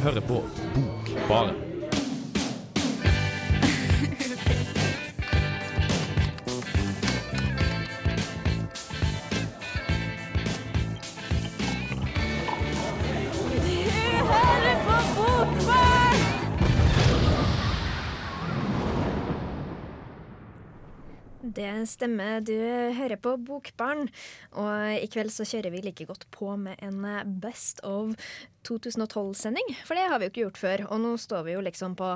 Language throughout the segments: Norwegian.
hører på Bokbaren. Det stemmer, du hører på Bokbarn. Og i kveld så kjører vi like godt på med en Best of 2012-sending. For det har vi jo ikke gjort før. Og nå står vi jo liksom på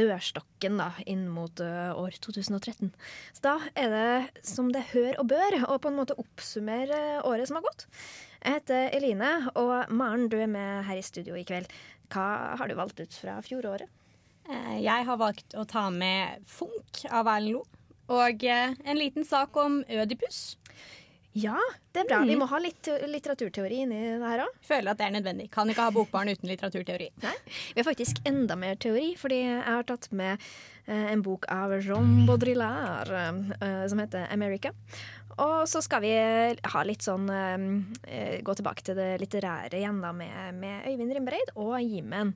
dørstokken da, inn mot uh, år 2013. Så da er det som det hør og bør, å på en måte oppsummere året som har gått. Jeg heter Eline, og Maren, du er med her i studio i kveld. Hva har du valgt ut fra fjoråret? Eh, jeg har valgt å ta med Funk av Erlend Lo. Og eh, en liten sak om Ødipus. Ja, det er bra. Mm. Vi må ha litt litteraturteori inni det her òg. Føler at det er nødvendig. Kan ikke ha bokbarn uten litteraturteori. Nei, Vi har faktisk enda mer teori, fordi jeg har tatt med eh, en bok av Jean Baudrillard eh, som heter 'America'. Og så skal vi ha litt sånn eh, Gå tilbake til det litterære igjen da med, med Øyvind Rimbreid og Jimen.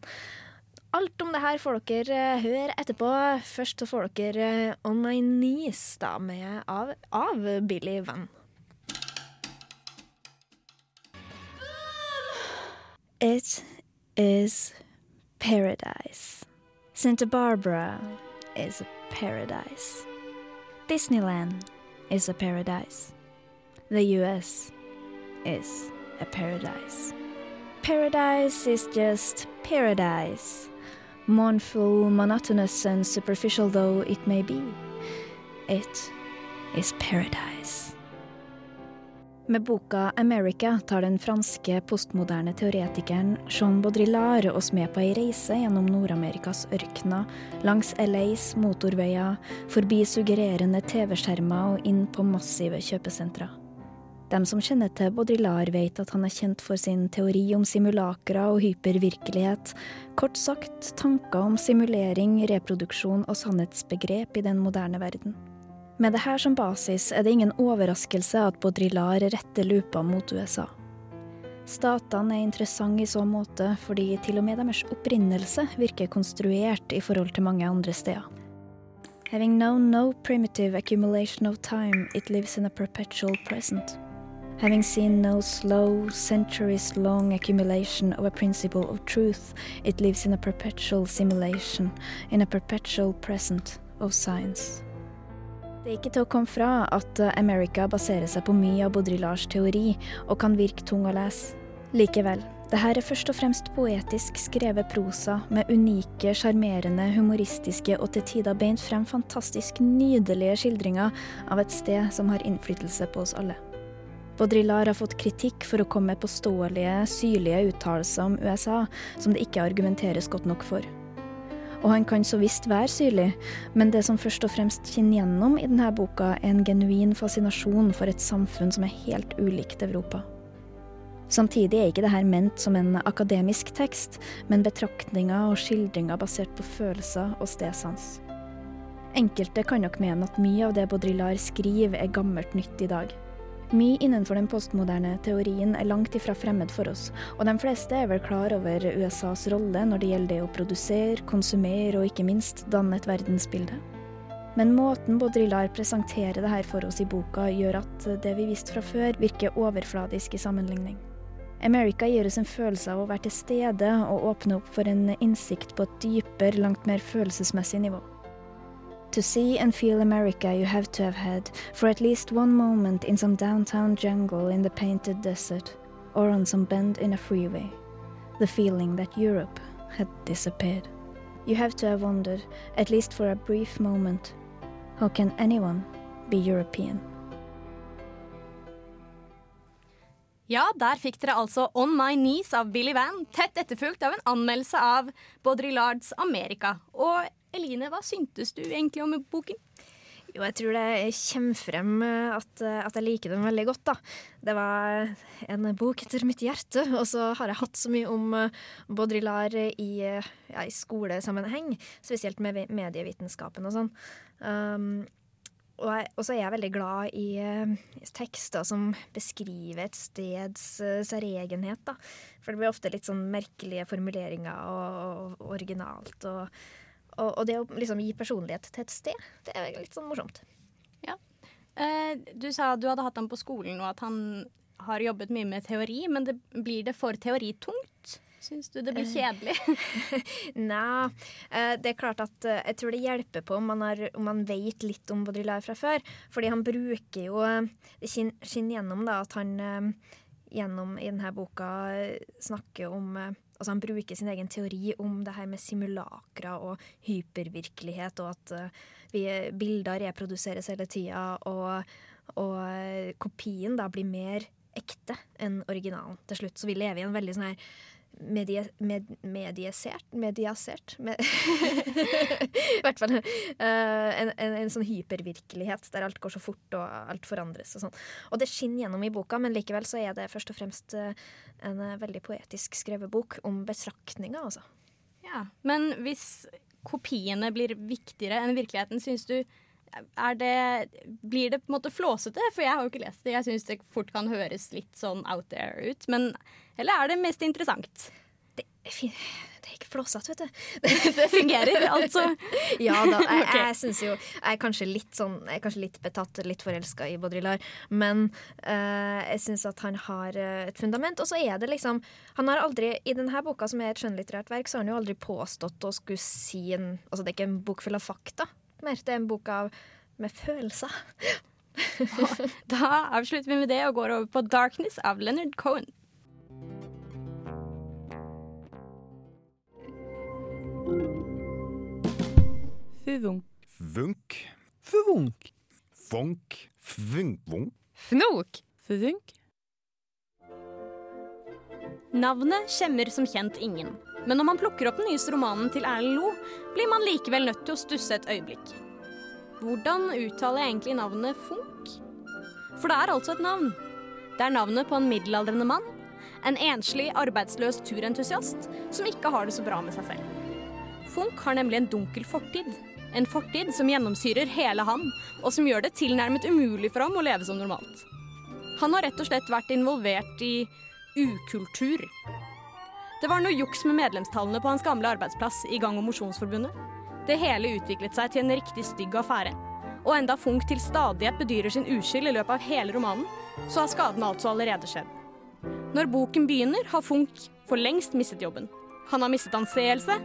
Alt om det her får dere uh, høre etterpå. Først så får dere uh, On My Knees da, med, av, av Billy Van. It is paradise. Santa Barbara is a paradise. Disneyland is a paradise. The US is a paradise. Paradise is just paradise. Mournful, monotonous, and superficial though it may be, it is paradise. Med boka 'America' tar den franske postmoderne teoretikeren Jean Baudrillard oss med på ei reise gjennom Nord-Amerikas ørkener, langs LAs motorveier, forbi suggererende TV-skjermer og inn på massive kjøpesentra. De som kjenner til Baudrillard, vet at han er kjent for sin teori om simulakra og hypervirkelighet. Kort sagt tanker om simulering, reproduksjon og sannhetsbegrep i den moderne verden. Med dette som basis er det ingen overraskelse at Baudrillard retter lupa mot USA. Statene er interessante i så måte fordi til og med deres opprinnelse virker konstruert i forhold til mange andre steder. Having known no primitive accumulation of time, it lives in a perpetual present having seen no slow, centuries long accumulation of a principle of truth, it lives in a perpetual simulation, in a perpetual present of science. Det er ikke til å komme fra at Amerika America baserer seg på mye av Baudrillards teori, og kan virke tung å lese. Likevel, det her er først og fremst poetisk skrevet prosa med unike, sjarmerende, humoristiske og til tider beint frem fantastisk nydelige skildringer av et sted som har innflytelse på oss alle. Baudrillard har fått kritikk for å komme med påståelige, syrlige uttalelser om USA som det ikke argumenteres godt nok for. Og han kan så visst være syrlig, men det som først og fremst kinner gjennom i denne boka, er en genuin fascinasjon for et samfunn som er helt ulikt Europa. Samtidig er ikke dette ment som en akademisk tekst, men betraktninger og skildringer basert på følelser og stedsans. Enkelte kan nok mene at mye av det Baudrillard skriver er gammelt nytt i dag. Mye innenfor den postmoderne teorien er langt ifra fremmed for oss, og de fleste er vel klar over USAs rolle når det gjelder det å produsere, konsumere og ikke minst danne et verdensbilde. Men måten Baudrillard presenterer det her for oss i boka, gjør at det vi visste fra før, virker overfladisk i sammenligning. America gir oss en følelse av å være til stede og åpne opp for en innsikt på et dypere, langt mer følelsesmessig nivå. To see and feel America, you have to have had, for at least one moment, in some downtown jungle in the painted desert, or on some bend in a freeway, the feeling that Europe had disappeared. You have to have wondered, at least for a brief moment, how can anyone be European? Ja, der fikk dere altså On My Knees av Billy Van, tett etterfulgt av en anmeldelse av Baudrillards Amerika. Og Eline, hva syntes du egentlig om boken? Jo, jeg tror det kommer frem eh, at, eh, at, jeg liker den veldig godt, da. Det var en bok etter mitt hjerte, og så har jeg hatt så mye om eh, Baudrillard i, ja, i skolesammenheng, spesielt med medievitenskapen og sånn. Um, og, og så er jeg veldig glad i eh, tekster som beskriver et steds eh, særegenhet. For det blir ofte litt sånn merkelige formuleringer og, og originalt. Og, og, og det å liksom gi personlighet til et sted, det er litt sånn morsomt. Eh, du sa du hadde hatt ham på skolen, og at han har jobbet mye med teori, men det, blir det for teoritungt? Syns du det blir kjedelig? Nei, eh, det er klart at eh, jeg tror det hjelper på om man, har, om man vet litt om Baudrillard fra før. Fordi han bruker jo eh, Det skinner skinn gjennom da, at han eh, gjennom i denne boka eh, snakker om eh, Altså han bruker sin egen teori om det her med simulakra og hypervirkelighet, og at eh, vi, bilder reproduseres hele tida, og, og eh, kopien da blir mer ekte enn originalen til slutt. Så vi lever i en veldig sånn her medie, med, mediesert Mediasert? Med, I hvert fall uh, en, en, en sånn hypervirkelighet der alt går så fort og alt forandres og sånn. Og det skinner gjennom i boka, men likevel så er det først og fremst eh, en eh, veldig poetisk skrevet bok om betraktninger, altså. Ja. Men hvis kopiene blir viktigere enn virkeligheten, syns du det, blir det på en måte flåsete? For jeg har jo ikke lest det. Jeg syns det fort kan høres litt sånn out there ut. Men, eller er det mest interessant? Det det er ikke flåsete, vet du. Det fungerer, altså. Ja da, jeg, Ok. jeg syns jo Jeg er kanskje litt sånn Jeg er kanskje litt betatt, litt forelska i Baudrillard, men eh, jeg syns at han har eh, et fundament. Og så er det liksom Han har aldri I denne boka, som er et skjønnlitterært verk, så har han jo aldri påstått å skulle si en Altså, det er ikke en bok full av fakta mer. Det er en bok av med følelser. Da avslutter vi med det og går over på 'Darkness' av Leonard Cohen. Fuvunk. Vunk. Fuvunk. Vonk. Vunk. Vonk. Fnok. Fuvunk. Navnet kjemmer som kjent ingen. Men når man plukker opp den nyeste romanen til Erlend Loe, blir man likevel nødt til å stusse et øyeblikk. Hvordan uttaler jeg egentlig navnet Funk? For det er altså et navn. Det er navnet på en middelaldrende mann. En enslig, arbeidsløs turentusiast som ikke har det så bra med seg selv. Funk har nemlig en dunkel fortid. En fortid som gjennomsyrer hele han, og som gjør det tilnærmet umulig for ham å leve som normalt. Han har rett og slett vært involvert i ukultur. Det var noe juks med medlemstallene på hans gamle arbeidsplass i Gang- og mosjonsforbundet. Det hele utviklet seg til en riktig stygg affære. Og enda Funk til stadighet bedyrer sin uskyld i løpet av hele romanen, så har skaden altså allerede skjedd. Når boken begynner, har Funk for lengst mistet jobben. Han har mistet anseelse,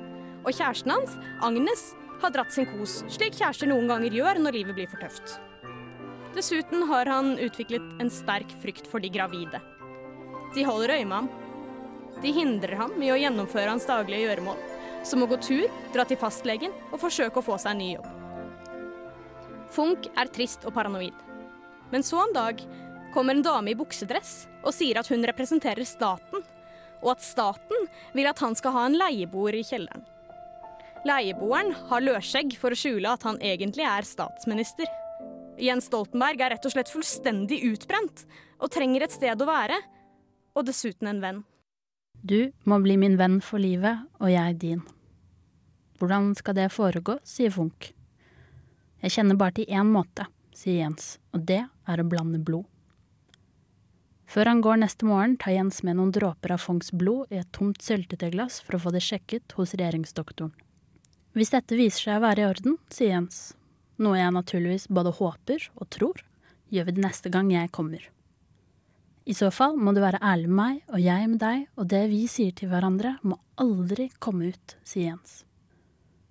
og kjæresten hans, Agnes, har dratt sin kos, slik kjærester noen ganger gjør når livet blir for tøft. Dessuten har han utviklet en sterk frykt for de gravide. De holder øye med ham. De hindrer ham i å gjennomføre hans daglige gjøremål, som å gå tur, dra til fastlegen og forsøke å få seg en ny jobb. Funk er trist og paranoid. Men så en dag kommer en dame i buksedress og sier at hun representerer staten, og at staten vil at han skal ha en leieboer i kjelleren. Leieboeren har løsskjegg for å skjule at han egentlig er statsminister. Jens Stoltenberg er rett og slett fullstendig utbrent og trenger et sted å være, og dessuten en venn. Du må bli min venn for livet, og jeg din. Hvordan skal det foregå, sier Funk. Jeg kjenner bare til én måte, sier Jens, og det er å blande blod. Før han går neste morgen, tar Jens med noen dråper av Funks blod i et tomt syltetøyglass for å få det sjekket hos regjeringsdoktoren. Hvis dette viser seg å være i orden, sier Jens, noe jeg naturligvis både håper og tror, gjør vi det neste gang jeg kommer. I så fall må du være ærlig med meg og jeg med deg, og det vi sier til hverandre må aldri komme ut, sier Jens.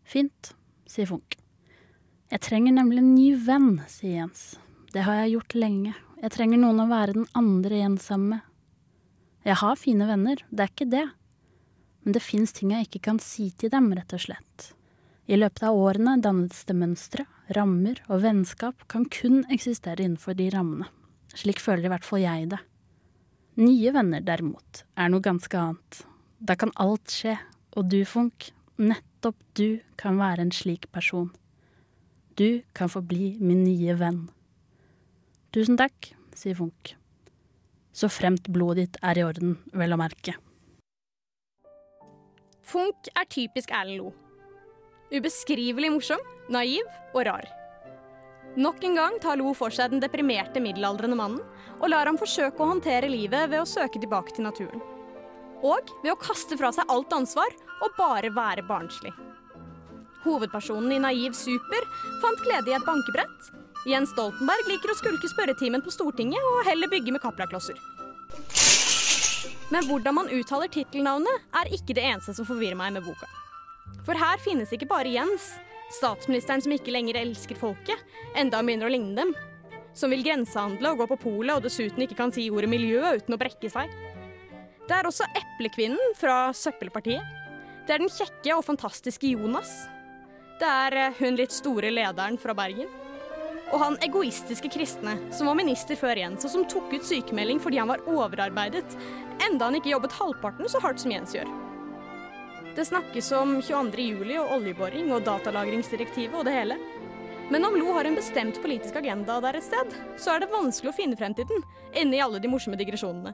Fint, sier Funk. Jeg trenger nemlig en ny venn, sier Jens. Det har jeg gjort lenge. Jeg trenger noen å være den andre Jens sammen med. Jeg har fine venner, det er ikke det. Men det fins ting jeg ikke kan si til dem, rett og slett. I løpet av årene dannes det mønstre, rammer, og vennskap kan kun eksistere innenfor de rammene. Slik føler i hvert fall jeg det. Nye venner, derimot, er noe ganske annet. Da kan alt skje, og du, Funk, nettopp du kan være en slik person. Du kan få bli min nye venn. Tusen takk, sier Funk. Så fremt blodet ditt er i orden, vel å merke. Funk er typisk Erlend Lo. Ubeskrivelig morsom, naiv og rar. Nok en gang tar Lo for seg den deprimerte middelaldrende mannen og lar ham forsøke å håndtere livet ved å søke tilbake til naturen. Og ved å kaste fra seg alt ansvar og bare være barnslig. Hovedpersonen i Naiv Super fant glede i et bankebrett. Jens Stoltenberg liker å skulke spørretimen på Stortinget og heller bygge med kaplaklosser. Men hvordan man uttaler tittelnavnet, er ikke det eneste som forvirrer meg med boka. For her finnes ikke bare Jens, statsministeren som ikke lenger elsker folket, enda begynner å ligne dem, som vil grensehandle og gå på polet og dessuten ikke kan si ordet miljø uten å brekke seg. Det er også Eplekvinnen fra Søppelpartiet. Det er den kjekke og fantastiske Jonas. Det er eh, hun litt store lederen fra Bergen. Og han egoistiske kristne som var minister før Jens, og som tok ut sykemelding fordi han var overarbeidet, enda han ikke jobbet halvparten så hardt som Jens gjør. Det snakkes om 22. juli og oljeboring og datalagringsdirektivet og det hele. Men om Lo har en bestemt politisk agenda der et sted, så er det vanskelig å finne frem til den inni alle de morsomme digresjonene.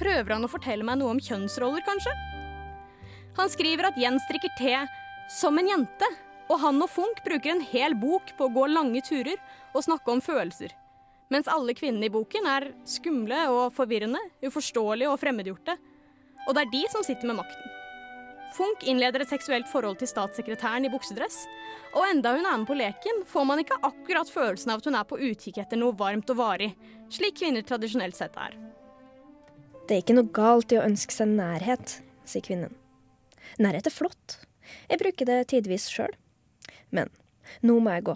Prøver han å fortelle meg noe om kjønnsroller, kanskje? Han skriver at Jens drikker te som en jente, og han og Funk bruker en hel bok på å gå lange turer og snakke om følelser. Mens alle kvinnene i boken er skumle og forvirrende, uforståelige og fremmedgjorte. Og det er de som sitter med makten. Funk innleder et seksuelt forhold til statssekretæren i buksedress, og enda hun er med på leken, får man ikke akkurat følelsen av at hun er på utkikk etter noe varmt og varig, slik kvinner tradisjonelt sett er. Det er ikke noe galt i å ønske seg nærhet, sier kvinnen. Nærhet er flott. Jeg bruker det tidvis sjøl. Men nå må jeg gå.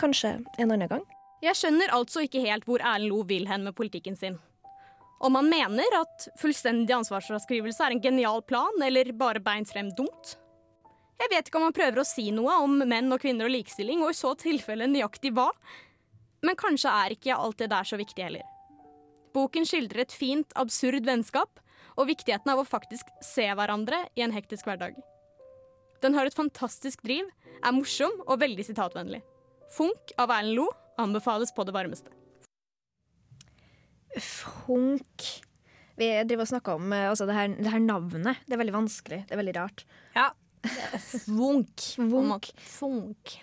Kanskje en annen gang? Jeg skjønner altså ikke helt hvor Erlend Lo vil hen med politikken sin. Om han mener at fullstendig ansvarsfraskrivelse er en genial plan, eller bare beint frem dumt. Jeg vet ikke om han prøver å si noe om menn og kvinner og likestilling, og i så tilfelle nøyaktig hva. Men kanskje er ikke alt det der så viktig heller. Boken skildrer et fint, absurd vennskap og viktigheten av å faktisk se hverandre i en hektisk hverdag. Den har et fantastisk driv, er morsom og veldig sitatvennlig. Funk av Erlend Lo anbefales på det varmeste. Funk Vi driver og snakker om eh, altså det, her, det her navnet. Det er veldig vanskelig. Det er veldig rart. Ja. Funk. Funk.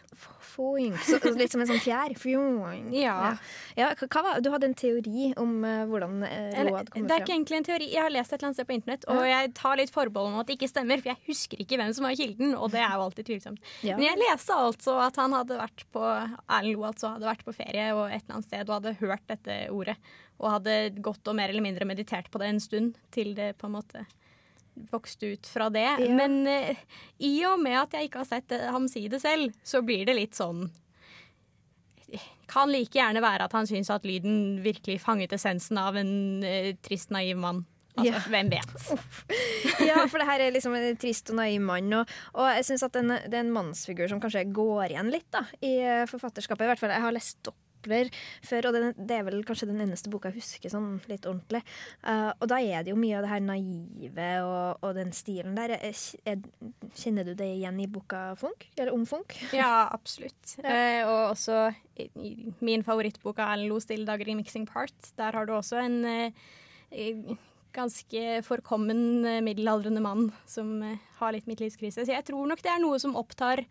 Funk. Så, litt som en sånn fjær. Funk. Ja. ja var, du hadde en teori om uh, hvordan uh, Eller, Lo det er ikke egentlig en teori. Jeg har lest et eller annet sted på internett, og jeg tar litt forbehold om at det ikke stemmer, for jeg husker ikke hvem som var kilden, og det er jo alltid tvilsomt. Ja. Men jeg leste altså at han hadde vært på Erlend Loat altså hadde vært på ferie og et eller annet sted og hadde hørt dette ordet, og hadde gått og mer eller mindre meditert på det en stund til det på en måte vokste ut fra det. Ja. Men eh, i og med at jeg ikke har sett ham si det selv, så blir det litt sånn kan like gjerne være at han syns at lyden virkelig fanget essensen av en eh, trist, naiv mann. Altså, Ja. hvem vet? ja, for det her er liksom en trist og naiv mann. Og, og jeg syns at det er en mannsfigur som kanskje går igjen litt da, i eh, forfatterskapet. I hvert fall, Jeg har lest Doppler før, og det, det er vel kanskje den eneste boka jeg husker sånn litt ordentlig. Uh, og da er det jo mye av det her naive og, og den stilen der. Jeg, jeg, kjenner du det igjen i boka Funk? Eller om Funk? Ja, absolutt. Eh, og også i, i min favorittbok av Erlend Lo, 'Stille dager i Mixing Part'. Der har du også en eh, ganske forkommen middelaldrende mann som har litt midtlivskrise. Så jeg tror nok det er noe som opptar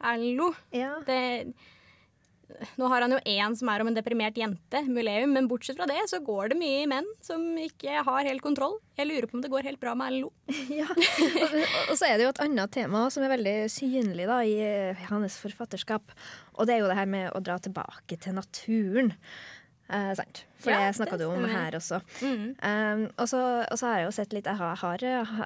Erlend Lo. Ja. Det, nå har han jo én som er om en deprimert jente, muleum, men bortsett fra det så går det mye i menn som ikke har helt kontroll. Jeg lurer på om det går helt bra med Erlend Lo. Ja. Og, så er det jo et annet tema som er veldig synlig da, i hans forfatterskap. Og det er jo det her med å dra tilbake til naturen. Eh, sant? For Ja, det snakka du om her også. Mm. Um, og, så, og så har jeg jo sett litt Jeg har, har,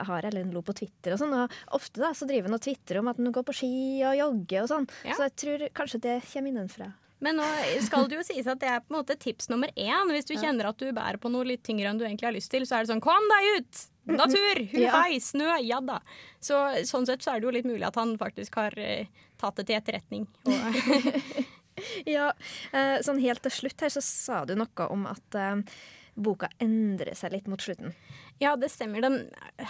har Ellen Lo på Twitter og sånn, og ofte da så driver hun og tvitrer om at hun går på ski og jogger og sånn. Ja. Så jeg tror kanskje det kommer innenfra. Men nå skal det jo sies at det er på en måte tips nummer én. Hvis du kjenner at du bærer på noe litt tyngre enn du egentlig har lyst til, så er det sånn kom deg ut! Natur! Hei, snø! Ja da. Så, sånn sett så er det jo litt mulig at han faktisk har eh, tatt det til etterretning. Og, Ja, eh, sånn helt til slutt her så sa du noe om at eh, boka endrer seg litt mot slutten. Ja, det stemmer. Den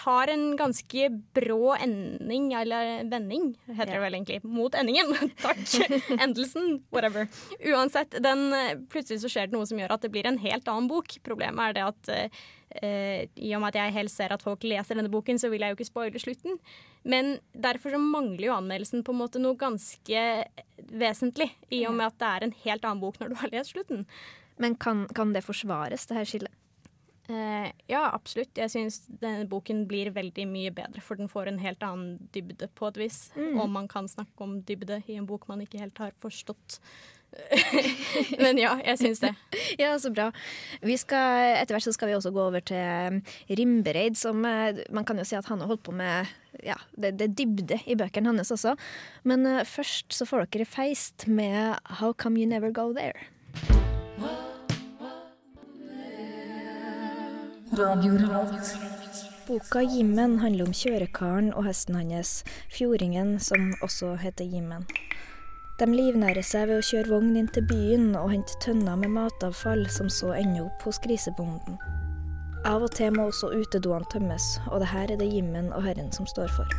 har en ganske brå ending, eller vending, heter Ja. det vel egentlig, mot endingen. Takk. Endelsen. Whatever. Uansett, den, eh, plutselig så skjer det noe som gjør at det blir en helt annen bok. Problemet er det at eh, i og med at jeg helst ser at folk leser denne boken, så vil jeg jo ikke spoile slutten. Men derfor så mangler jo anmeldelsen på en måte noe ganske vesentlig, i og med at det er en helt annen bok når du har lest slutten. Men kan, kan det forsvares, det her skillet? Eh, ja, absolutt. Jeg syns denne boken blir veldig mye bedre, for den får en helt annen dybde på et vis. Om man kan snakke om dybde i en bok man ikke helt har forstått. Men ja, jeg syns det. Ja, så bra. Vi skal, etter hvert så skal vi også gå over til um, Rimbereid, som eh, man kan jo si at han har holdt på med ja, det, det dybde i bøkene hans også. Men uh, først så får dere feist med How Come You Never Go There. Boka Jimmen handler om kjørekaren og hesten hans, fjordingen som også heter Jimmen. De livnærer seg ved å kjøre vogn inn til byen og hente tønner med matavfall som så ender opp hos grisebonden. Av og til må også utedoene tømmes, og det her er det Jimmen og Herren som står for.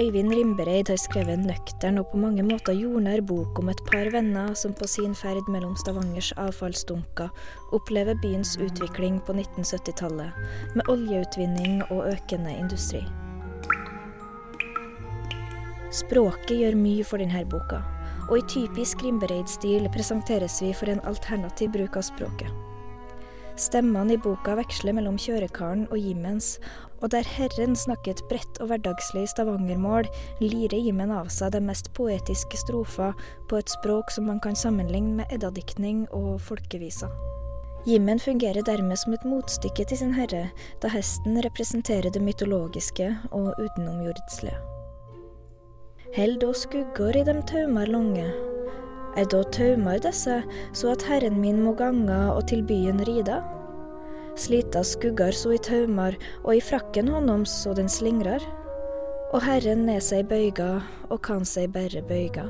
Øyvind Rimbereid har skrevet en nøktern og på mange måter jordnær bok om et par venner som på sin ferd mellom Stavangers avfallsdunker opplever byens utvikling på 1970-tallet, med oljeutvinning og økende industri. Språket gjør mye for denne boka, og i typisk Rimbereid-stil presenteres vi for en alternativ bruk av språket. Stemmene i boka veksler mellom kjørekaren og Jimmens, og der Herren snakket bredt og hverdagslig stavangermål, lirer Jimmen av seg de mest poetiske strofer på et språk som man kan sammenligne med eddadiktning og folkeviser. Jimmen fungerer dermed som et motstykke til sin herre, da hesten representerer det mytologiske og utenomjordslige. Held da skugger i dem taumar lange. Er da taumar desse, så at herren min må ganga og til byen rida? Slita skuggar så i taumar, og i frakken honnoms så den slingrar. Og herren ned seg bøyga, og kan seg berre bøyga.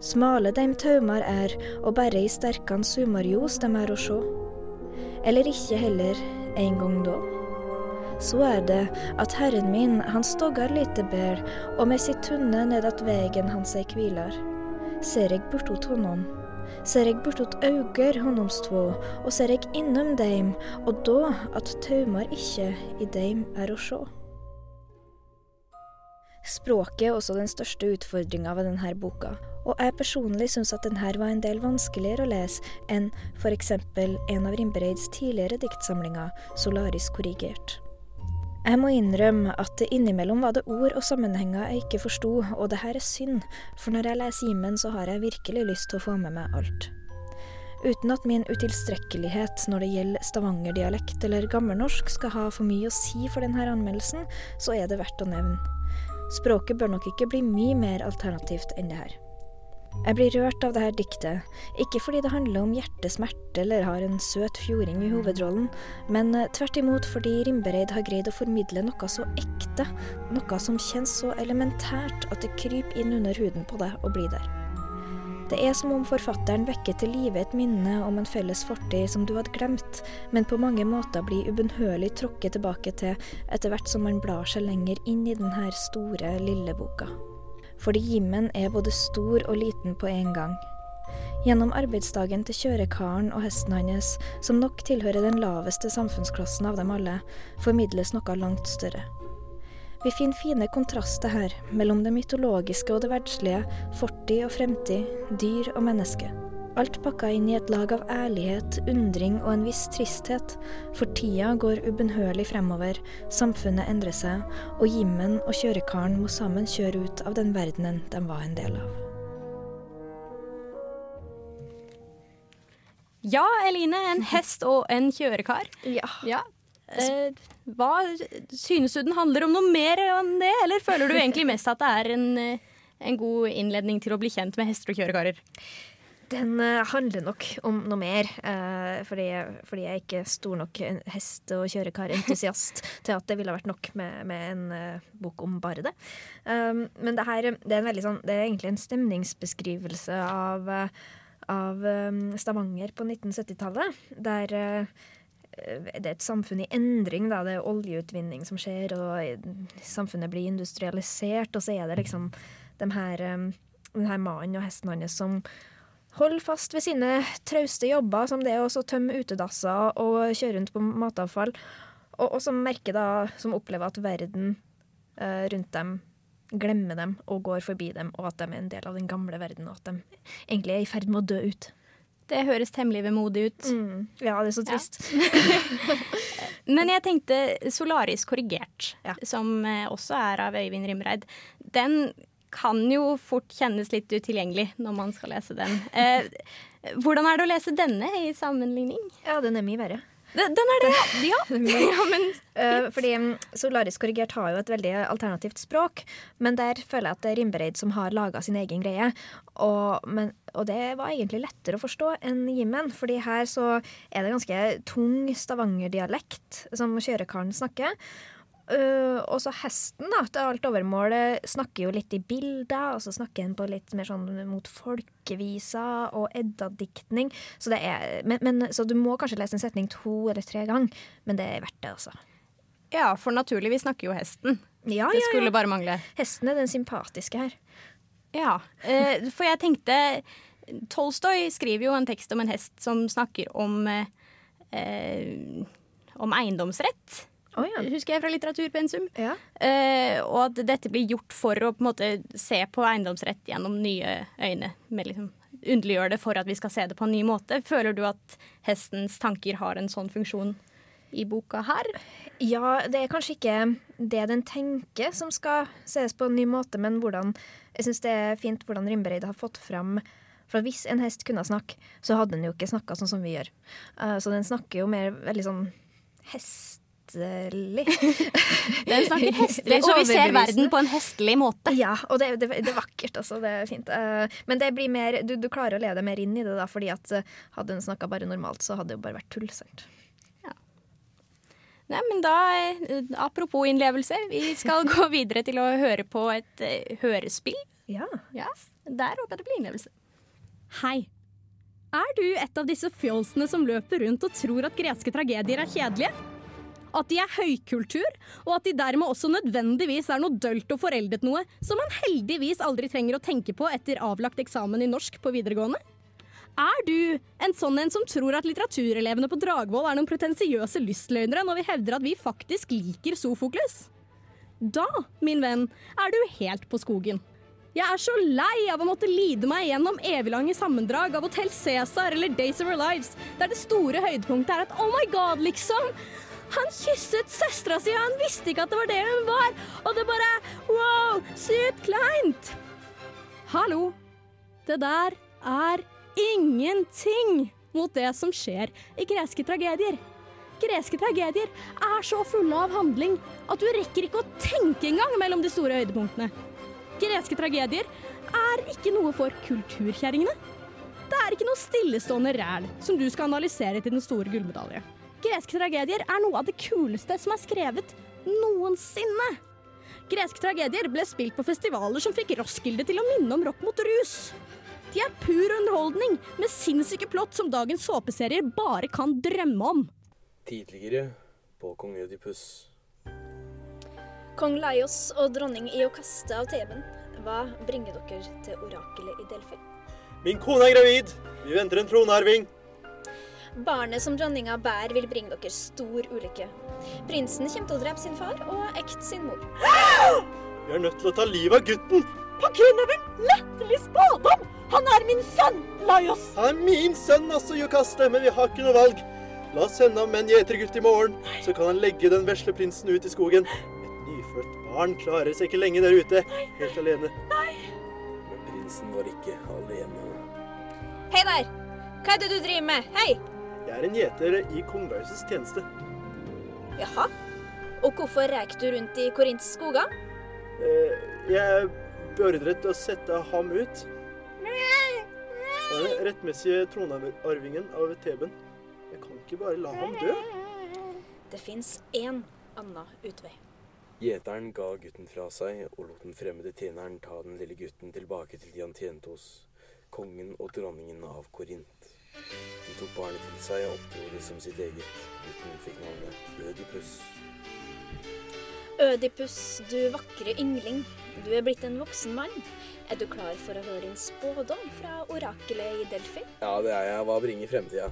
Smale dem taumar er, og berre i sterkan sumarjos dem er å sjå. Eller ikke heller, en gang då. Så er det at herren min, han stoggar lite bedre, og med sitt tunne ned at vegen han seg kvilar. Ser eg bortåt honom, ser eg bortåt auger honoms två, og ser eg innom deim, og då at taumar ikkje i deim er å sjå. Språket er også den største utfordringa ved denne boka, og jeg personlig syns at denne var en del vanskeligere å lese enn f.eks. en av Rimbereids tidligere diktsamlinger, 'Solaris korrigert'. Jeg må innrømme at innimellom var det ord og sammenhenger jeg ikke forsto, og det her er synd, for når jeg leser Jimen, så har jeg virkelig lyst til å få med meg alt. Uten at min utilstrekkelighet når det gjelder stavangerdialekt eller gammelnorsk skal ha for mye å si for denne anmeldelsen, så er det verdt å nevne. Språket bør nok ikke bli mye mer alternativt enn det her. Jeg blir rørt av dette diktet, ikke fordi det handler om hjertesmerte eller har en søt fjording i hovedrollen, men eh, tvert imot fordi Rimbereid har greid å formidle noe så ekte, noe som kjennes så elementært at det kryper inn under huden på deg og blir der. Det er som om forfatteren vekker til live et minne om en felles fortid som du hadde glemt, men på mange måter blir ubønnhørlig tråkket tilbake til etter hvert som man blar seg lenger inn i denne store, lille boka fordi Jimmen er både stor og liten på en gang. Gjennom arbeidsdagen til kjørekaren og hesten hans, som nok tilhører den laveste samfunnsklassen av dem alle, formidles noe langt større. Vi finner fine kontraster her, mellom det mytologiske og det verdslige, fortid og fremtid, dyr og menneske. Alt pakka inn i et lag av ærlighet, undring og en viss tristhet, for tida går ubønnhørlig fremover, samfunnet endrer seg, og Jimmen og kjørekaren må sammen kjøre ut av den verdenen de var en del av. Ja, Eline. En hest og en kjørekar. Ja. Ja. Eh, hva Synes du den handler om noe mer enn det, eller føler du egentlig mest at det er en, eh, en god innledning til å bli kjent med hester og kjørekarer? Den eh, handler nok om noe mer, eh, fordi, fordi jeg ikke er stor nok hest- og kjørekarentusiast til at det ville vært nok med, med en eh, bok om bare det. Um, men det her det er, sånn, det er egentlig en stemningsbeskrivelse av, av um, Stavanger på 1970-tallet, der det er et samfunn i endring. Da. Det er oljeutvinning som skjer, og samfunnet blir industrialisert. Og så er det liksom den her, um, den her mannen og hesten hans som holder fast ved sine trauste jobber, som det er å tømme utedasser og kjøre rundt på matavfall. Og, og som merker da, som opplever at verden eh, rundt dem glemmer dem og går forbi dem, og at de er en del av den gamle verden, og at de egentlig er i ferd med å dø ut. Det høres temmelig vemodig ut. Mm. Ja, det er så trist. Men jeg tenkte Solaris korrigert, Ja. som eh, også er av Øyvind Rimreid. Den kan jo fort kjennes litt utilgjengelig når man skal lese den. Eh, hvordan er det å lese denne i sammenligning? Ja, den er mye verre. Den, den er det, ja. ja. men Eh, fordi um, Solaris korrigert har jo et veldig alternativt språk, men der føler jeg at det er Rimbereid som har laga sin egen greie. Og, men, og det var egentlig lettere å forstå enn Jimmen, fordi her så er det ganske tung stavangerdialekt som kjørekaren snakker. Uh, og så hesten, da, til alt overmål, eh, snakker jo litt i bilder, og så snakker han på litt mer sånn mot folkeviser og eddadiktning. Så, det men, men, så du må kanskje lese en setning to eller tre ganger, men det er verdt det, altså. Ja, for naturlig, vi snakker jo hesten. Ja, Det skulle ja. bare mangle. Hesten er den sympatiske her. Ja, uh, for jeg tenkte Tolstoy skriver jo en tekst om en hest som snakker om eh, om eiendomsrett, Oh, ja. husker jeg fra litteraturpensum. Ja. Eh, og at dette blir gjort for å på måte se på eiendomsrett gjennom nye øyne. Med liksom Underliggjør det for at vi skal se det på en ny måte. Føler du at hestens tanker har en sånn funksjon i boka her? ja, det er kanskje ikke det den tenker som skal ses på en ny måte, men hvordan Jeg syns det er fint hvordan Rimbereid har fått fram For hvis en hest kunne snakke, så hadde den jo ikke snakka sånn som vi gjør. Uh, så den snakker jo mer veldig sånn hestelig. Den snakker hestlig, og så vi ser verden på en hestlig måte. Ja, og det, det, det er vakkert, altså. Det er fint. Eh, men det blir mer, du, du klarer å leve deg mer inn i det, da, fordi at eh, hadde den snakka bare normalt, så hadde det jo bare vært tull. sant? Nei, men da, eh, Apropos innlevelse, vi skal gå videre til å høre på et hørespill. Ja. Ja, Der håper jeg det blir innlevelse. Hei. Er du et av disse fjolsene som løper rundt og tror at greske tragedier er kjedelige? At de er høykultur, og at de dermed også nødvendigvis er noe dølt og foreldet noe som man heldigvis aldri trenger å tenke på etter avlagt eksamen i norsk på videregående? Er du en sånn en som tror at litteraturelevene på Dragvoll er noen pretensiøse lystløgnere når vi hevder at vi faktisk liker Sofokles? Da, min venn, er du helt på skogen. Jeg er så lei av å måtte lide meg gjennom eviglange sammendrag av Hotell Cæsar eller Days of Our Lives, der det store høydepunktet er at oh my god, liksom! Han kysset søstera si, og han visste ikke at det var det hun var! Og det bare wow, sykt kleint! Hallo! Det der er ingenting mot det som skjer i greske tragedier. Greske tragedier er så fulle av handling at du rekker ikke å tenke engang mellom de store høydepunktene. Greske tragedier er ikke noe for kulturkjerringene. Det er ikke noe stillestående ræl som du skal analysere til den store gullmedalje. Greske tragedier er noe av det kuleste som er skrevet noensinne. Greske tragedier ble spilt på festivaler som fikk Roskilde til å minne om rock mot rus. De er pur underholdning med sinnssyke plott som dagens såpeserier bare kan drømme om. Tidligere på Kong Ødipus. Kong Laios og dronning Iokaste av Teben, hva bringer dere til orakelet i Delfi? Min kone er gravid! Vi venter en tronarving. Barnet som dronninga bærer, vil bringe dere stor ulykke. Prinsen kommer til å drepe sin far og ekte sin mor. Vi er nødt til å ta livet av gutten. Pakineven, latterlig spådom! Han er min sønn, Laios! Han er min sønn også, Jokaste, men vi har ikke noe valg. La oss sende ham med en gjetergutt i morgen, så kan han legge den vesle prinsen ut i skogen. Et nyfødt barn klarer seg ikke lenge der ute, helt alene. Nei. Men prinsen var ikke alene. Hei der! Hva er det du driver med? Hei! Jeg er en gjeter i kong tjeneste. Jaha? Og hvorfor reik du rundt i Korints skoger? Eh, Jeg beordret å sette ham ut. Han er den rettmessige tronarvingen av Teben. Jeg kan ikke bare la ham dø. Det fins én annen utvei. Gjeteren ga gutten fra seg og lot den fremmede tjeneren ta den lille gutten tilbake til de han tjente hos, kongen og dronningen av Korint. De tok barnet til seg og oppdro det som sitt eget. Gutten fikk navnet Ødipus. Ødipus, du vakre yngling. Du er blitt en voksen mann. Er du klar for å høre din spådom fra orakelet i Delfi? Ja, det er jeg. Hva bringer fremtida?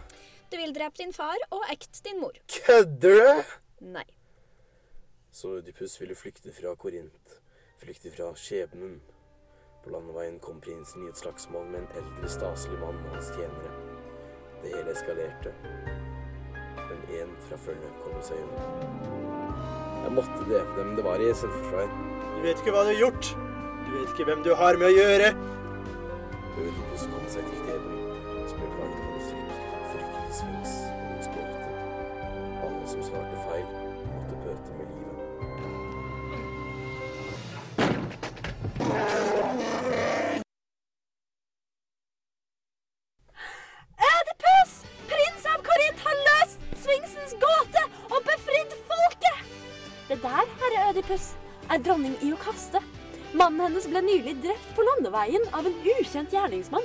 Du vil drepe din far og ekte din mor. Kødder du?! Nei. Så Ødipus ville flykte fra Korint. Flykte fra skjebnen. På landeveien kom prinsen i et slagsmål med en eldre, staselig mann og hans tjenere. Det hele eskalerte. Men én fra følget kom seg unna. Jeg måtte drepe dem. Det var i selvforsvar. Du vet ikke hva du har gjort. Du vet ikke hvem du har med å gjøre. Ødipus kom seg til Theben, landeveien av en ukjent gjerningsmann.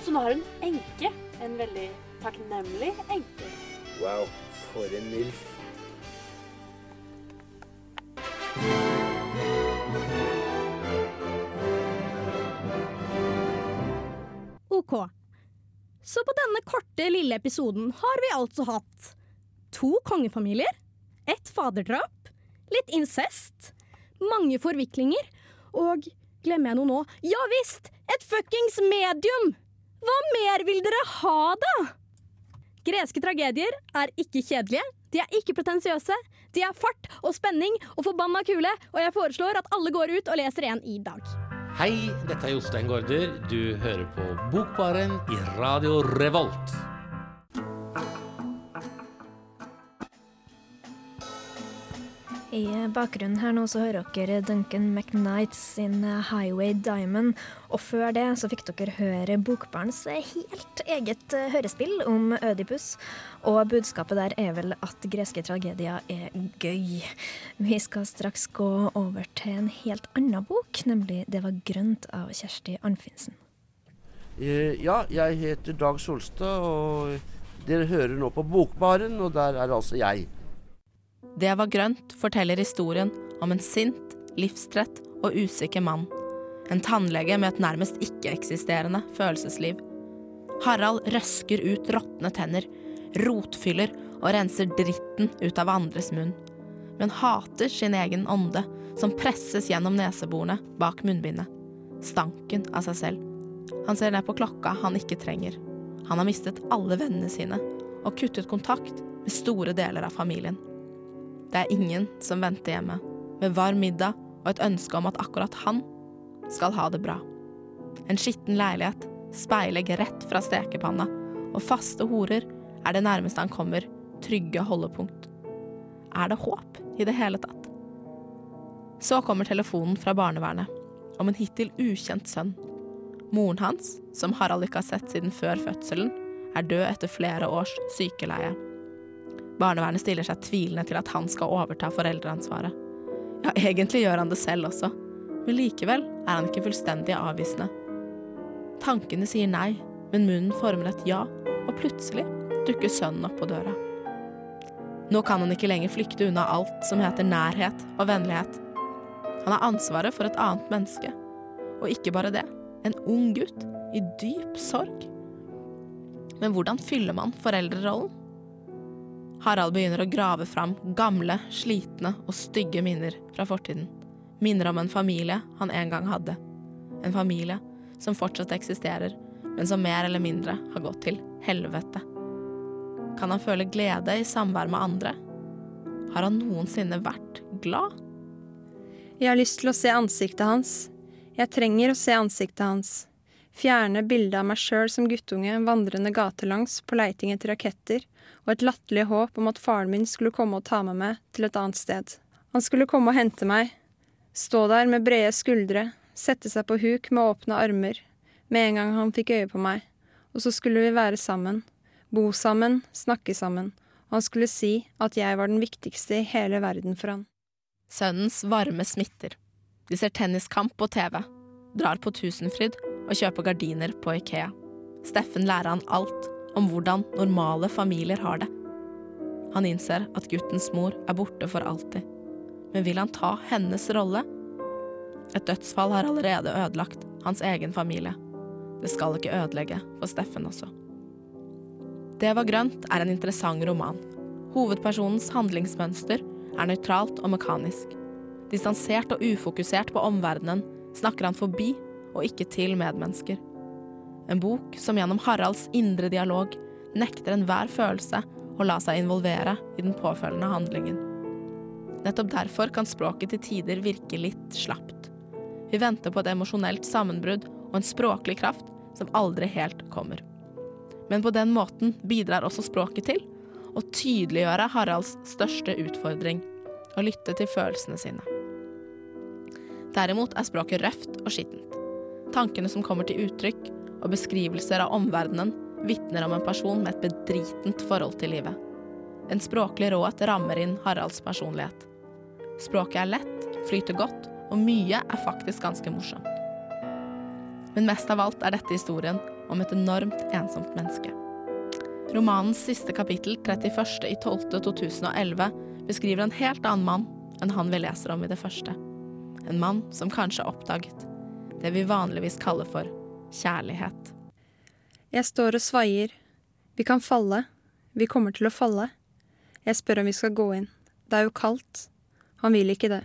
Så nå har hun enke. En veldig takknemlig enke. Wow, for en milf. OK. Så på denne korte, lille episoden har vi altså hatt to kongefamilier, et faderdrap, litt incest, mange forviklinger og Glemmer jeg noe nå? Ja visst! Et fuckings medium! Hva mer vil dere ha, da? Greske tragedier er ikke kjedelige, de er ikke pretensiøse, de er fart og spenning og forbanna kule, og jeg foreslår at alle går ut og leser en i dag. Hei, dette er Jostein Gaarder. Du hører på Bokbaren i Radio Revolt. I bakgrunnen her nå så hører dere Duncan McKnight sin Highway Diamond. Og før det så fikk dere høre Bokbarns helt eget hørespill om Ødipus. Og budskapet der er vel at greske tragedier er gøy. Vi skal straks gå over til en helt annen bok, nemlig 'Det var grønt' av Kjersti Arnfinsen. Eh, Ja, jeg heter Dag Solstad, og dere hører nå på Bokbaren, og der er altså jeg. Det var grønt forteller historien om en sint, livstrett og usikker mann. En tannlege med et nærmest ikke-eksisterende følelsesliv. Harald røsker ut råtne tenner, rotfyller og renser dritten ut av andres munn. Men hater sin egen ånde, som presses gjennom neseborene bak munnbindet. Stanken av seg selv. Han ser ned på klokka han ikke trenger. Han har mistet alle vennene sine og kuttet kontakt med store deler av familien. Det er ingen som venter hjemme, med varm middag og et ønske om at akkurat han skal ha det bra. En skitten leilighet, speilegg rett fra stekepanna, og faste horer er det nærmeste han kommer trygge holdepunkt. Er det håp i det hele tatt? Så kommer telefonen fra barnevernet om en hittil ukjent sønn. Moren hans, som Harald ikke har sett siden før fødselen, er død etter flere års sykeleie. Barnevernet stiller seg tvilende til at han skal overta foreldreansvaret. Ja, egentlig gjør han det selv også, men likevel er han ikke fullstendig avvisende. Tankene sier nei, men munnen former et ja, og plutselig dukker sønnen opp på døra. Nå kan han ikke lenger flykte unna alt som heter nærhet og vennlighet. Han har ansvaret for et annet menneske, og ikke bare det, en ung gutt i dyp sorg. Men hvordan fyller man foreldrerollen? Harald begynner å grave fram gamle, slitne og stygge minner fra fortiden. Minner om en familie han en gang hadde. En familie som fortsatt eksisterer, men som mer eller mindre har gått til helvete. Kan han føle glede i samvær med andre? Har han noensinne vært glad? Jeg har lyst til å se ansiktet hans. Jeg trenger å se ansiktet hans. Fjerne bildet av meg sjøl som guttunge vandrende gatelangs på leiting etter raketter, og et latterlig håp om at faren min skulle komme og ta med meg til et annet sted. Han skulle komme og hente meg, stå der med brede skuldre, sette seg på huk med åpne armer, med en gang han fikk øye på meg, og så skulle vi være sammen, bo sammen, snakke sammen, og han skulle si at jeg var den viktigste i hele verden for han. Sønnens varme smitter. De ser tenniskamp på TV, drar på Tusenfryd og kjøper gardiner på Ikea. Steffen lærer han alt om hvordan normale familier har det. Han innser at guttens mor er borte for alltid. Men vil han ta hennes rolle? Et dødsfall har allerede ødelagt hans egen familie. Det skal ikke ødelegge for Steffen også. Det var grønt er en interessant roman. Hovedpersonens handlingsmønster er nøytralt og mekanisk. Distansert og ufokusert på omverdenen snakker han forbi og ikke til medmennesker. En bok som gjennom Haralds indre dialog nekter enhver følelse å la seg involvere i den påfølgende handlingen. Nettopp derfor kan språket til tider virke litt slapt. Vi venter på et emosjonelt sammenbrudd og en språklig kraft som aldri helt kommer. Men på den måten bidrar også språket til å tydeliggjøre Haralds største utfordring å lytte til følelsene sine. Derimot er språket røft og skittent. Tankene som kommer til uttrykk, og beskrivelser av omverdenen vitner om en person med et bedritent forhold til livet. En språklig råhet rammer inn Haralds personlighet. Språket er lett, flyter godt, og mye er faktisk ganske morsomt. Men mest av alt er dette historien om et enormt ensomt menneske. Romanens siste kapittel, 31.12.2011, beskriver en helt annen mann enn han vi leser om i det første. En mann som kanskje har oppdaget det vi vanligvis kaller for kjærlighet. Jeg står og svaier. Vi kan falle. Vi kommer til å falle. Jeg spør om vi skal gå inn. Det er jo kaldt. Han vil ikke det.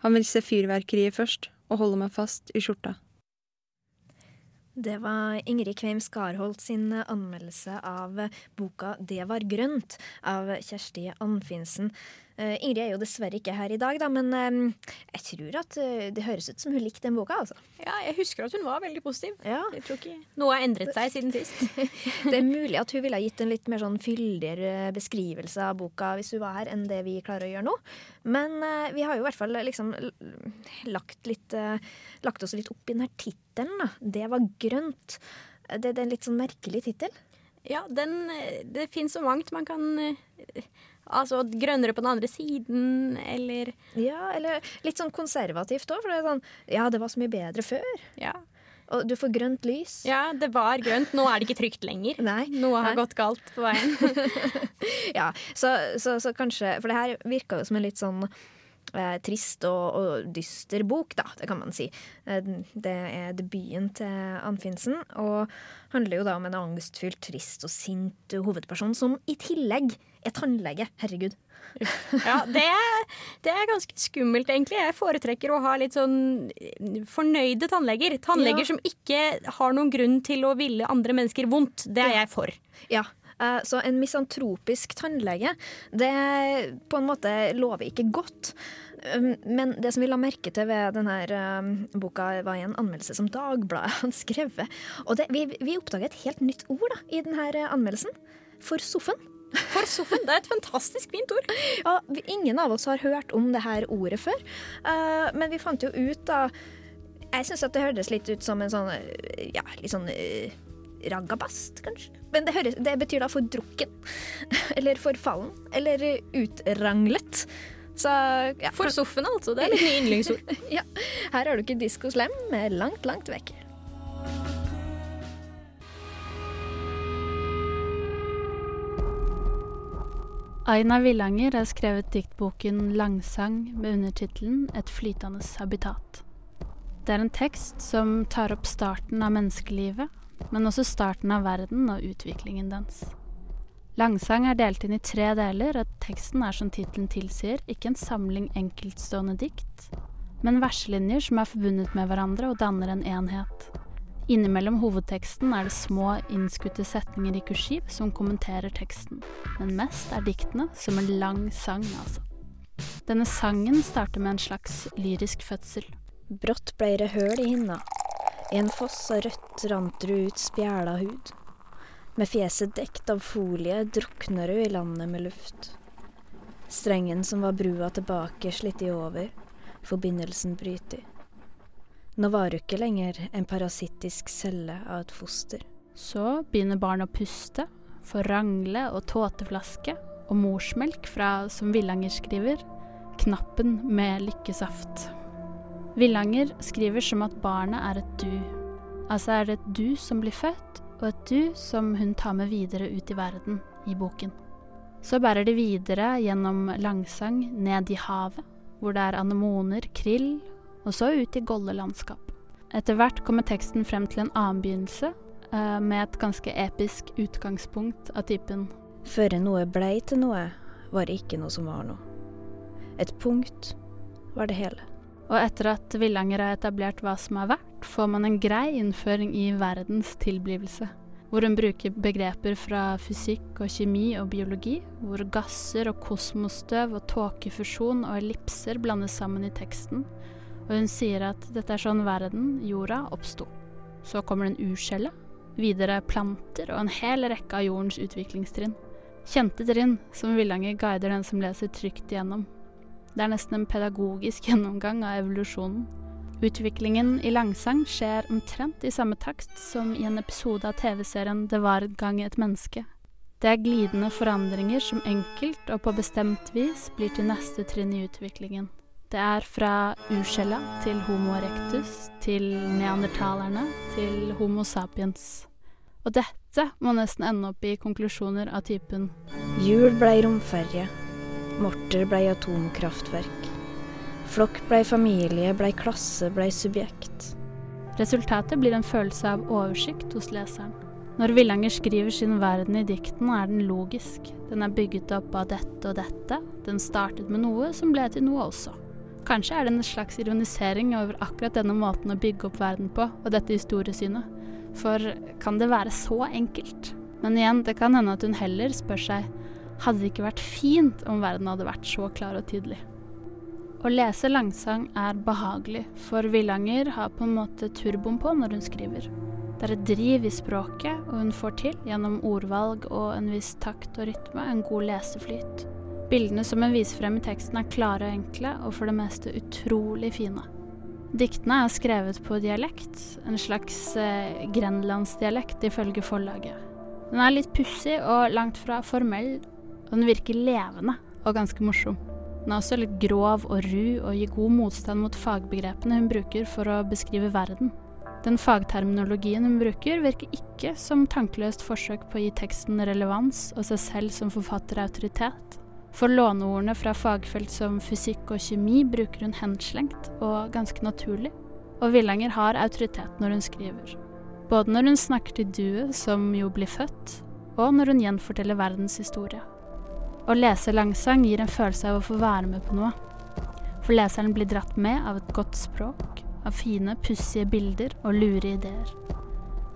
Han vil se fyrverkeriet først, og holde meg fast i skjorta. Det var Ingrid Kveim Skarholt sin anmeldelse av boka 'Det var grønt' av Kjersti Anfinsen. Uh, Ingrid er jo dessverre ikke her i dag, da, men um, jeg tror at uh, det høres ut som hun likte den boka. altså. Ja, jeg husker at hun var veldig positiv. Ja. Jeg tror ikke noe har endret seg siden sist. det er mulig at hun ville ha gitt en litt mer sånn fyldigere beskrivelse av boka hvis hun var her, enn det vi klarer å gjøre nå. Men vi har jo i hvert fall liksom lagt, litt, lagt oss litt opp i denne tittelen. Det var grønt. Det, det er en litt sånn merkelig tittel. Ja, den, det fins så mangt man kan Altså grønnere på den andre siden, eller Ja, eller litt sånn konservativt òg, for det er sånn Ja, det var så mye bedre før. Ja. Og du får grønt lys. Ja, det var grønt. Nå er det ikke trygt lenger. Nei. Noe har Nei. gått galt på veien. ja, så, så, så kanskje For det her virka jo som en litt sånn eh, trist og, og dyster bok, da, det kan man si. Eh, det er debuten til Anfinsen, og handler jo da om en angstfylt, trist og sint hovedperson som i tillegg er tannlege. Herregud. ja, det er, det er ganske skummelt, egentlig. Jeg foretrekker å ha litt sånn fornøyde tannleger. Tannleger Ja. som ikke har noen grunn til å ville andre mennesker vondt. Det er jeg for. Ja, eh, så en misantropisk tannlege, det på en måte lover ikke godt. Um, Men det som vi la merke til ved denne um, boka, var en anmeldelse som Dagbladet hadde skrevet. Og det, vi, vi oppdaget et helt nytt ord da, i denne anmeldelsen. For soffen. For soffen, Det er et fantastisk fint ord. Ja, ingen av oss har hørt om det her ordet før. uh, men vi fant jo ut da Jeg syns det hørtes litt ut som en sånn eh, Ja, litt sånn uh, ragabast, kanskje. Men det, høres, det betyr da fordrukken. Eller forfallen. Eller utranglet. Så ja. For soffen, altså. Det er litt nye yndlingsord. ja. Her har du ikke Disko slem med langt, langt vekk. Aina Villanger har skrevet diktboken 'Langsang' med undertittelen 'Et flytende habitat'. Det er en tekst som tar opp starten av menneskelivet, men også starten av verden og utviklingen dens. Langsang er delt inn i tre deler, og teksten er som tittelen tilsier, ikke en samling enkeltstående dikt, men verselinjer som er forbundet med hverandre og danner en enhet. Innimellom hovedteksten er det små, innskutte setninger i kursiv som kommenterer teksten, men mest er diktene som en lang sang, altså. Denne sangen starter med en slags lyrisk fødsel. Brått blei det høl i hinna. I en foss av rødt rant du ut spjæla hud. Med fjeset dekt av folie drukner du i landet med luft. Strengen som var brua tilbake, slitt i over, forbindelsen bryter. Nå var du ikke lenger en parasittisk celle av et foster. Så begynner barnet å puste, forrangle og tåteflaske, og morsmelk fra, som Villanger skriver, knappen med lykkesaft. Villanger skriver som at barnet er et du. Altså er det et du som blir født, og et du som hun tar med videre ut i verden i boken. Så bærer de videre gjennom langsang ned i havet, hvor det er anemoner, krill, og så ut i golde landskap. Etter hvert kommer teksten frem til en annen begynnelse, eh, med et ganske episk utgangspunkt av typen Før noe blei til noe, var det ikke noe som var noe. Et punkt var det hele. Og etter at Villanger har etablert hva som er verdt, får man en grei innføring i verdens tilblivelse. Hvor hun bruker begreper fra fysikk og kjemi og biologi, hvor gasser og kosmosstøv og tåkefusjon og ellipser blandes sammen i teksten. Og hun sier at dette er sånn verden, jorda, oppsto. Så kommer det en videre planter og en hel rekke av jordens utviklingstrinn. Kjente trinn som Villanger guider den som leser trygt igjennom. Det er nesten en pedagogisk gjennomgang av evolusjonen. Utviklingen i langsang skjer omtrent i samme takt som i en episode av TV-serien Det var en gang et menneske. Det er glidende forandringer som enkelt og på bestemt vis blir til neste trinn i utviklingen. Det er fra urskjella til Homo erectus, til neandertalerne, til Homo sapiens. Og dette må nesten ende opp i konklusjoner av typen Jul blei romferje. Morter blei atomkraftverk. Flokk blei familie, blei klasse, blei subjekt. Resultatet blir en følelse av oversikt hos leseren. Når Villanger skriver sin verden i diktene, er den logisk. Den er bygget opp av dette og dette. Den startet med noe som ble til noe også. Kanskje er det en slags ironisering over akkurat denne måten å bygge opp verden på, og dette historiesynet. For kan det være så enkelt? Men igjen, det kan hende at hun heller spør seg hadde det ikke vært fint om verden hadde vært så klar og tydelig? Å lese langsang er behagelig, for Villanger har på en måte turboen på når hun skriver. Det er et driv i språket, og hun får til, gjennom ordvalg og en viss takt og rytme, en god leseflyt. Bildene som hun viser frem i teksten er klare og enkle, og for det meste utrolig fine. Diktene er skrevet på dialekt, en slags eh, grenlandsdialekt ifølge forlaget. Den er litt pussig og langt fra formell, og den virker levende og ganske morsom. Den er også litt grov og ru og gir god motstand mot fagbegrepene hun bruker for å beskrive verden. Den fagterminologien hun bruker, virker ikke som tankeløst forsøk på å gi teksten relevans og seg selv som forfatter autoritet. For låneordene fra fagfelt som fysikk og kjemi bruker hun henslengt og ganske naturlig. Og Villanger har autoritet når hun skriver. Både når hun snakker til duet, som jo blir født, og når hun gjenforteller verdens historie. Å lese langsang gir en følelse av å få være med på noe. For leseren blir dratt med av et godt språk, av fine, pussige bilder og lure ideer.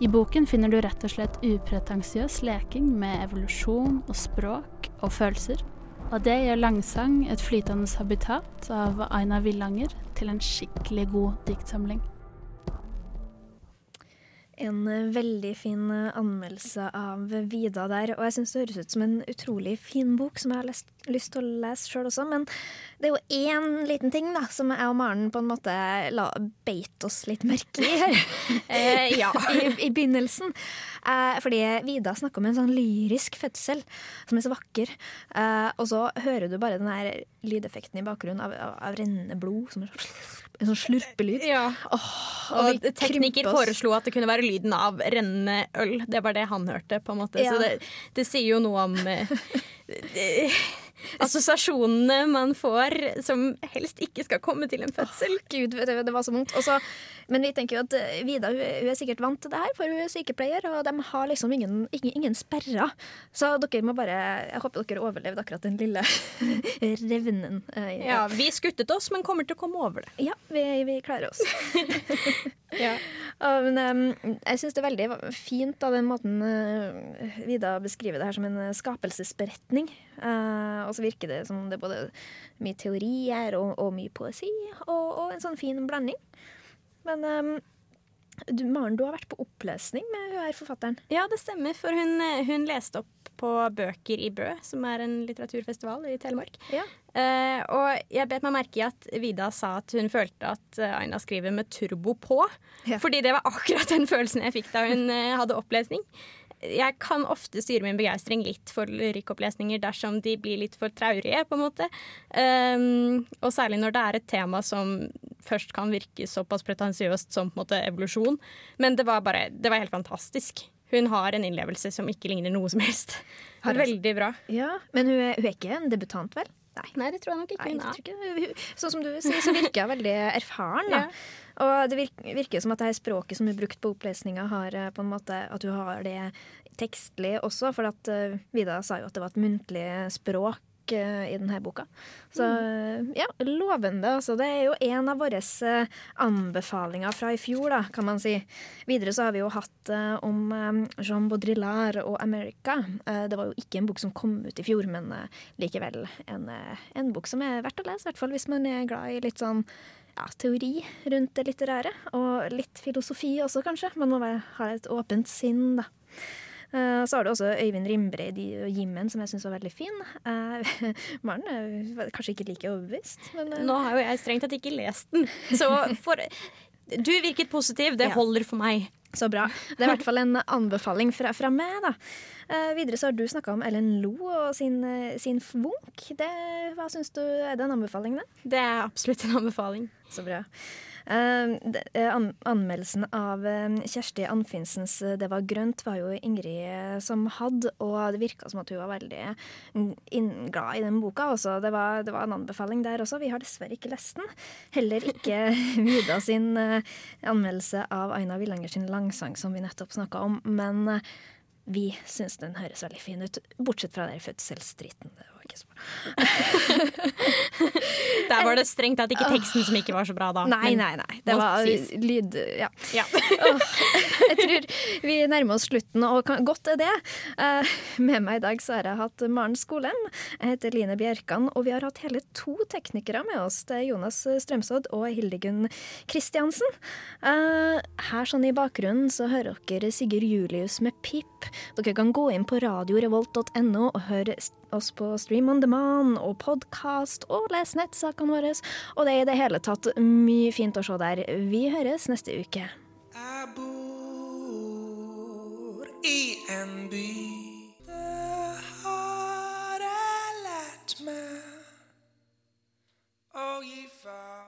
I boken finner du rett og slett upretensiøs leking med evolusjon og språk og følelser. Og det gjør langsang, et flytende habitat av Aina Villanger, til en skikkelig god diktsamling. En eh, veldig fin eh, anmeldelse av Vida der, og jeg syns det høres ut som en utrolig fin bok som jeg har lest, lyst til å lese sjøl også, men det er jo én liten ting da, som jeg og Maren på en måte la beit oss litt merke i her. eh, ja, i, i begynnelsen. Eh, fordi Vida snakker om en sånn lyrisk fødsel som er så vakker, eh, og så hører du bare den her lydeffekten i bakgrunnen av, av, av rennende blod. som er en sånn slurpelyd. Ja. Oh, Og vi tekniker foreslo at det kunne være lyden av rennende øl. Det var det han hørte, på en måte. Ja. Så det, det sier jo noe om eh, eh, assosiasjonene man får som helst ikke skal komme til en fødsel. Gud, vet du, det var så vondt. Også, men vi tenker jo at eh, Vida hun, hun er sikkert vant til det her, for hun er sykepleier, og de har liksom ingen, ingen, ingen sperrer. Så dere må bare Jeg håper dere overlevde akkurat den lille revnen. eh, Ja, vi skuttet oss, men kommer til å komme over det. Ja, vi, vi klarer oss. Ja, men um, jeg syns det er veldig fint da, den måten uh, Vida beskriver det her som en skapelsesberetning. Uh, og så virker det som det er både mye teori her og, og mye poesi, og, og en sånn fin blanding. Men um, du, Maren, du har vært på opplesning med hun her forfatteren. Ja, det stemmer, for hun, hun leste opp på Bøker i Bø, som er en litteraturfestival i Telemark. Eh, og jeg bet meg merke i at Vida sa at hun følte at eh, Aina skriver med turbo på. Fordi det var akkurat den følelsen jeg fikk da hun eh, hadde opplesning. Jeg kan ofte styre min begeistring litt for lyrikkopplesninger dersom de blir litt for traurige, på en måte. Um, og særlig når det er et tema som først kan virke såpass pretensiøst som på en måte evolusjon. Men det var bare, det var helt fantastisk. Hun har en innlevelse som ikke ligner noe som helst. Veldig bra. Ja, Men hun er, hun er ikke en debutant, vel? Nei, det tror jeg nok ikke Nei, hun er. Sånn som du sier, så virker hun veldig erfaren. Da. Og det virker, virker som at det her språket som hun brukte på opplesninga, har eh, på en måte at hun har det tekstlig også. For at eh, Vida sa jo at det var et muntlig språk i denne boka. Så Mm. ja, lovende. Altså. Det er jo en av våre eh, anbefalinger fra i fjor, da, kan man si. Videre så har vi jo hatt uh, om eh, Jean Baudrillard og America. Uh, det var jo ikke en bok som kom ut i fjor, men uh, likevel en, eh, en bok som er verdt å lese. I hvert fall hvis man er glad i litt sånn ja, teori rundt det litterære. Og litt filosofi også, kanskje. Man må være, ha et åpent sinn, da. Eh, Så har du også Øyvind Rimbreid og Jimmen, som jeg syns var veldig fin. Eh, Maren er kanskje ikke like overbevist, men eh, Nå har jo jeg strengt tatt ikke lest den, så for Du virket positiv, det holder for meg. Så bra. Det er i hvert fall en anbefaling fra, fra meg, da. Eh, videre så har du snakka om Ellen Lo og sin, eh, sin Vunk. Det, hva syns du? Er det en anbefaling, det? Det er absolutt en anbefaling. Så bra. Eh, det- eh, an anmeldelsen av eh, Kjersti Anfinsens 'Det var grønt' var jo Ingrid som hadde, og det virka som at hun var veldig mm, inn- glad i den boka. Også. Det, var, det var en anbefaling der også. Vi har dessverre ikke lest den. Heller ikke Vida sin anmeldelse av Aina Villanger sin langsang, som vi nettopp snakka om. Men eh, vi syns den høres veldig fin ut, bortsett fra den fødselsdriten. Ikke så bra. Der var det strengt tatt ikke teksten som ikke var så bra, da. Nei, nei, nei. Det var lyd... Ja. Ja. Jeg tror vi nærmer oss slutten, og godt er det. Eh, med meg i dag så har jeg hatt Maren Skolem. Jeg heter Line Bjerkan, og vi har hatt hele to teknikere med oss. Det er Jonas Strømsodd og Hildegunn Kristiansen. Eh, her sånn i bakgrunnen så hører dere Sigurd Julius med Pip. Dere kan gå inn på radiorevolt.no og høre oss på Stream on demand og podkast og les nettsakene våre. Og det er i det hele tatt mye fint å se der. Vi høres neste uke. Jeg bor i en by. Det har jeg lært meg å gi faen.